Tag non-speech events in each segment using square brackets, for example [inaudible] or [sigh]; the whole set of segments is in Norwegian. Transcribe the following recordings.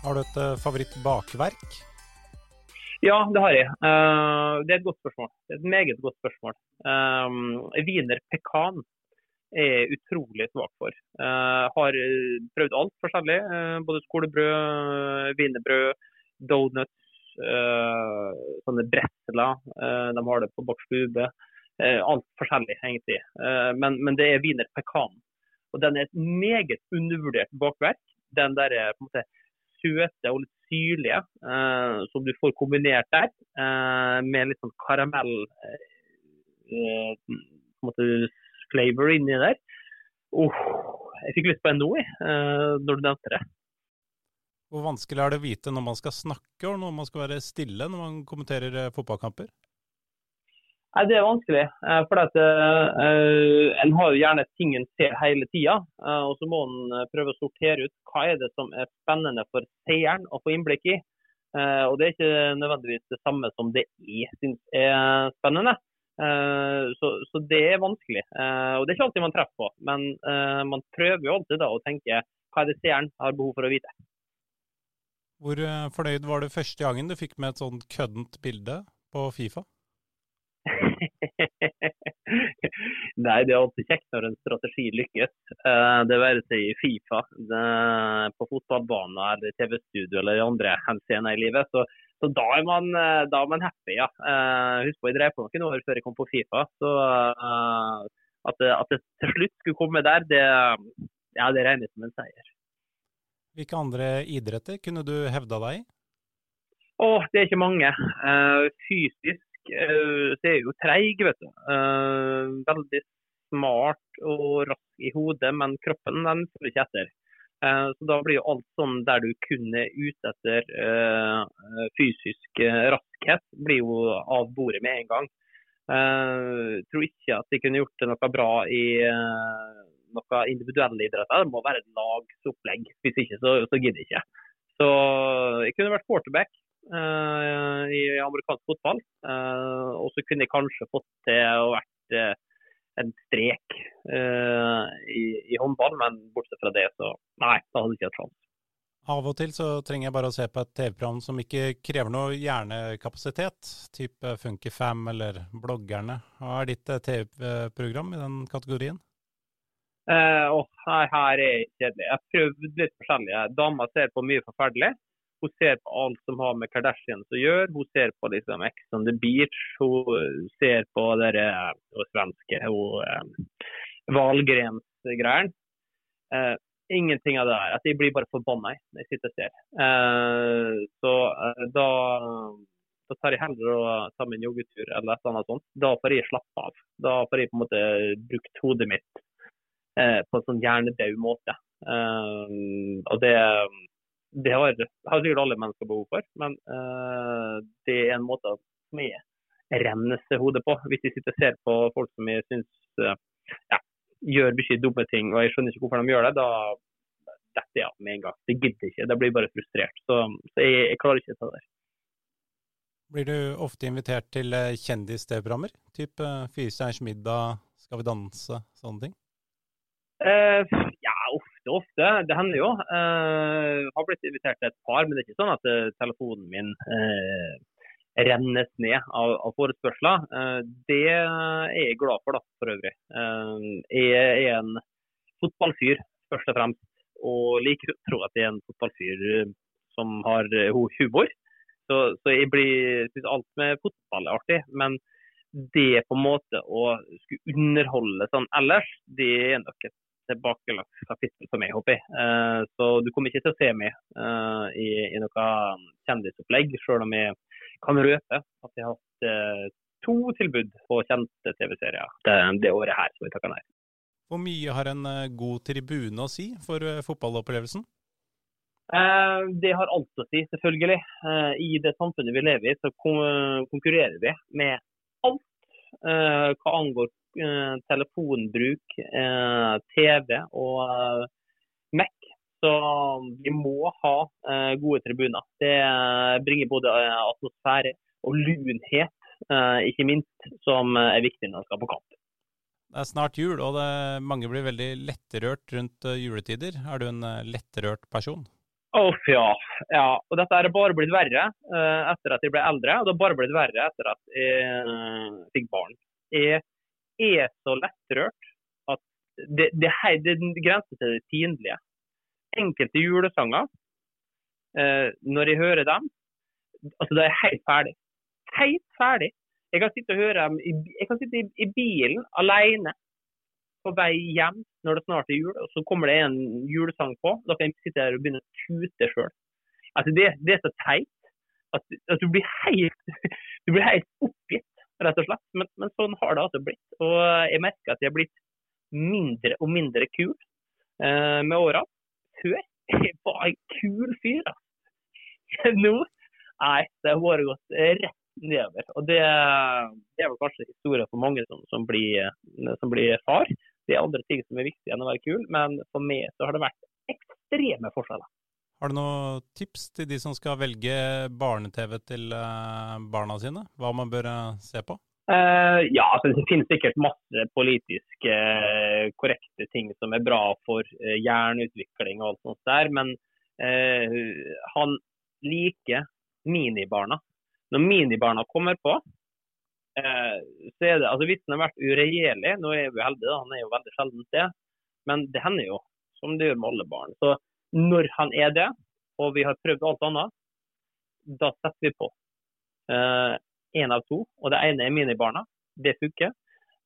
Har du et favorittbakverk? Ja, det har jeg. det er et godt spørsmål. Det er et meget godt spørsmål. Wiener pekan er jeg utrolig svak for. Har prøvd alt forskjellig. Både skolebrød, wienerbrød, donuts, sånne bretler. de har det på Bach alt forskjellig, egentlig. Men, men, det er wiener pekan. Og den er et meget undervurdert bakverk. Den der på en måte søte og litt syrlige som du får kombinert der, med litt sånn karamell måte flavor inni der. Oh, jeg fikk lyst på en nå, når du nevnte det. Hvor vanskelig er det å vite når man skal snakke og når man skal være stille når man kommenterer eh, fotballkamper? Nei, Det er vanskelig. Uh, for at, uh, En har jo gjerne ting en ser hele tida. og så må en prøve å sortere ut hva er det som er spennende for seeren å få innblikk i. og Det er ikke nødvendigvis det samme som det jeg syns er spennende. Eh, så, så, det er vanskelig. Eh, og Det er ikke alltid man treffer på, men eh, man prøver jo alltid da å tenke hva er det seeren har behov for å vite. Hvor fornøyd var du første gangen du fikk med et sånt køddent bilde på Fifa? [laughs] Nei, det er alltid kjekt når en strategi lykkes. Det være seg i Fifa, på fotballbanen eller TV-studio eller andre henseender i livet. Så så da er man, eh, da er man happy, ja. Uh, husk på, jeg drev på noen år før jeg kom på Fifa. Så at, det, at, det, til slutt skulle komme der, det, ja, det regnes som en seier. Hvilke andre idretter kunne du hevda deg i? Å, det er ikke mange. Uh, fysisk så er jeg jo treig, vet du. veldig smart og rask i hodet, men kroppen den følger ikke etter. Eh, så Da blir jo alt sånn der du kun er ute etter fysisk raskhet, blir jo av bordet med en gang. Jeg tror ikke at de kunne gjort det noe bra i noe individuelle idretter. Det må være et lagsopplegg. Hvis ikke, så, så gidder jeg ikke. Så jeg kunne vært quarterback i amerikansk fotball. og så kunne jeg kanskje fått til å vært en strek i, i, håndball, men bortsett fra det, så nei, da hadde jeg ikke hatt sjanse. Av og til så trenger jeg bare å se på et TV-program som ikke krever noe hjernekapasitet, type Funkyfam eller Bloggerne. Hva er ditt eh, TV-program i den kategorien? Eh, å, her, her er jeg kjedelig. Jeg har prøvd litt forskjellige. Dama ser på mye forferdelig. Hun ser på alt som har med Kardashians å gjøre. Hun ser på liksom Ex on the Beach. Hun ser på det uh, svenske Valgrens-greiene. Uh, ingenting av det der. Altså, jeg blir bare forbanna når jeg sitter og ser. Uh, så uh, da, da, tar jeg heller å ta min joggetur eller et annet sånt. Da får jeg slappe av. Da får jeg på en måte brukt hodet mitt på en sånn hjernedød måte. og det det har, har sikkert alle mennesker behov for, men uh, det er en måte som jeg renser hodet på. Hvis jeg sitter og ser på folk som jeg syns uh, ja, gjør mye dumme ting, og jeg skjønner ikke hvorfor de gjør det, da detter jeg av med en gang. Det gidder ikke. Det blir bare frustrert. Så, så jeg, jeg, klarer ikke det. Blir du ofte invitert til eh, kjendis-TV-programmer? Type Fyrsteins middag, Skal vi danse, sånne ting? Uh, ofte. Det hender jo. Uh, har blitt invitert til et par, men det er ikke sånn at uh, telefonen min uh, rennes ned av, av forespørsler. det er jeg glad for, da, for øvrig. jeg er en fotballfyr, først og fremst. Og liker å tro at jeg er en fotballfyr som har humor. Så, så jeg syns alt med fotball er artig. Men det på en måte å skulle underholde sånn ellers, det er nok et tilbakelagt kapittel for meg, håper jeg. Uh, så du kommer ikke til å se meg uh, i, i, noe kjendisopplegg, selv om jeg kan røpe at jeg har hatt uh, to tilbud på kjente TV-serier det, det, året her, som jeg takker nei. Hvor mye har en god tribune å si for fotballopplevelsen? det har alt å si, selvfølgelig. I det samfunnet vi lever i, så konkurrerer vi med alt hva angår Eh, telefonbruk, eh, TV og eh, Mac. Så vi må ha gode tribuner. Det bringer både atmosfære og lunhet, ikke minst, som er viktig når man skal på kamp. Det er snart jul, og det, mange blir veldig lettrørt rundt juletider. Er du en lettrørt person? Uff, ja. ja. Og dette er bare blitt verre uh, etter at jeg ble eldre, og det har bare blitt verre etter at jeg uh, fikk barn. Jeg er så lettrørt at det, det, det, det grenser til det pinlige. Enkelte julesanger, eh, når jeg hører dem, altså da er helt ferdig. Helt ferdig. Jeg kan sitte og høre dem i, jeg kan sitte i, i bilen alene på vei hjem når det snart er jul, og så kommer det en julesang på. Da kan jeg sitte her og begynne å tute sjøl. Altså det, det, er så teit at, at, du blir helt [laughs] du blir helt oppgitt, rett og slett. Men, men, sånn har det altså blitt. Og jeg merker at jeg har blitt mindre og mindre kul eh, med åra. Før [laughs] jeg var en kul fyr. Altså. [laughs] Nå nei, det har bare gått rett nedover. Og det, det, er vel kanskje historien for mange som, som, blir, som blir far det er andre ting som er viktig enn å være kul, men for meg så har det vært ekstreme forskjeller. Har du noen tips til de som skal velge barne-TV til eh, barna sine? Hva man bør eh, se på? Uh, ja, altså, Det finnes sikkert masse politisk uh, korrekte ting som er bra for uh, hjerneutvikling og alt sånt der, men han liker minibarna. Når minibarna kommer på, så er det, altså Vitsen har vært uregjerlig. Nå er vi heldige, han er jo veldig sjelden det. Men det hender jo, som det gjør med alle barn. Så når han er det, og vi har prøvd alt annet, da setter vi på én av to. Og det ene er minibarna. Det funker.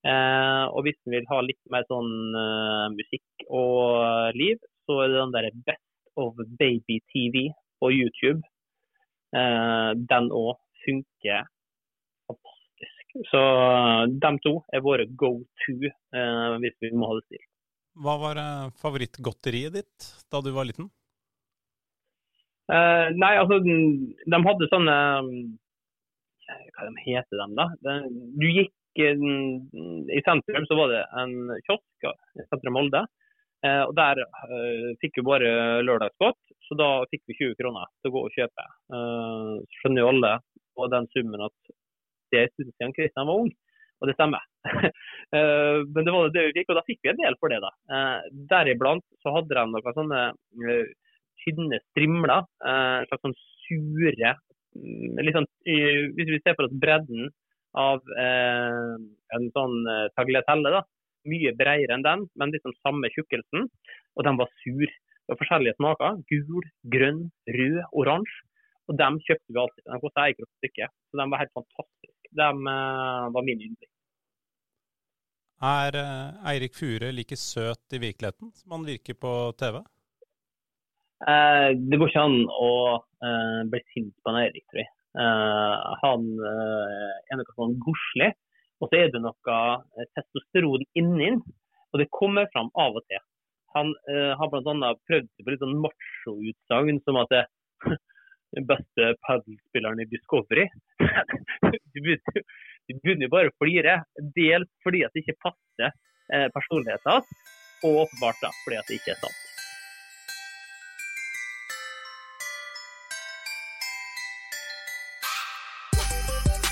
Eh, og hvis en vil ha litt mer sånn uh, musikk og liv, så er det den der Best of Baby TV på YouTube. Eh, den òg funker fantastisk. så eh, de to er våre go to eh, hvis vi må ha det stilt. Hva var eh, favorittgodteriet ditt da du var liten? Nei, altså de hadde sånne Hva de heter de, da? Du gikk I sentrum så var det en kiosk i sentrum Molde. Eh, og Der fikk vi bare lørdagsgodt, så da fikk vi 20 kroner til å gå og kjøpe. skjønner jo alle på den summen at det er stund siden Kristian var ung, og det stemmer. [laughs] Eh, men det var det vi fikk, og da fikk vi en del for det. da. Eh, deriblant så hadde de noen sånne eh, tynne strimler, en slags sånn sure litt sånn, Hvis vi ser for oss bredden av en sånn tagliatelle, da, mye bredere enn den, men liksom samme tjukkelsen. Og de var sur. Det var forskjellige smaker. Gul, grønn, rød, oransje. Og dem kjøpte vi alltid. De kosta én krone stykket. Så de var helt fantastiske de eh, var min yndling. Er uh, Eirik Fure like søt i virkeligheten som han virker på TV? Uh, det går ikke an å bli sint på en Eirik, tror jeg. han er noe sånn godslig, og så er det noe testosteron inni og det kommer fram av og til. Han har bl.a. prøvd seg på litt sånn macho-utsagn som at det, [laughs] den beste padelspilleren i Discovery. [laughs] du begynner jo bare å flire. Dels fordi at det ikke passer eh, personligheten hans, og åpenbart da, fordi at det ikke er sant.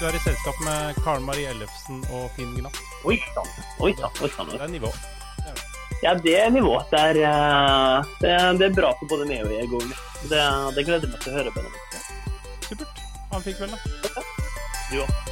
Du er i selskap med Karen Marie Ellefsen og Finn Gnatt. Oi sann. Oi sann. Det er nivå. Ja, det er nivå. Det er, eh, det er, det er bra for både meg og jeg. Det, det gleder meg til å høre. Benjamin. Supert. en fin kveld, da. Du òg.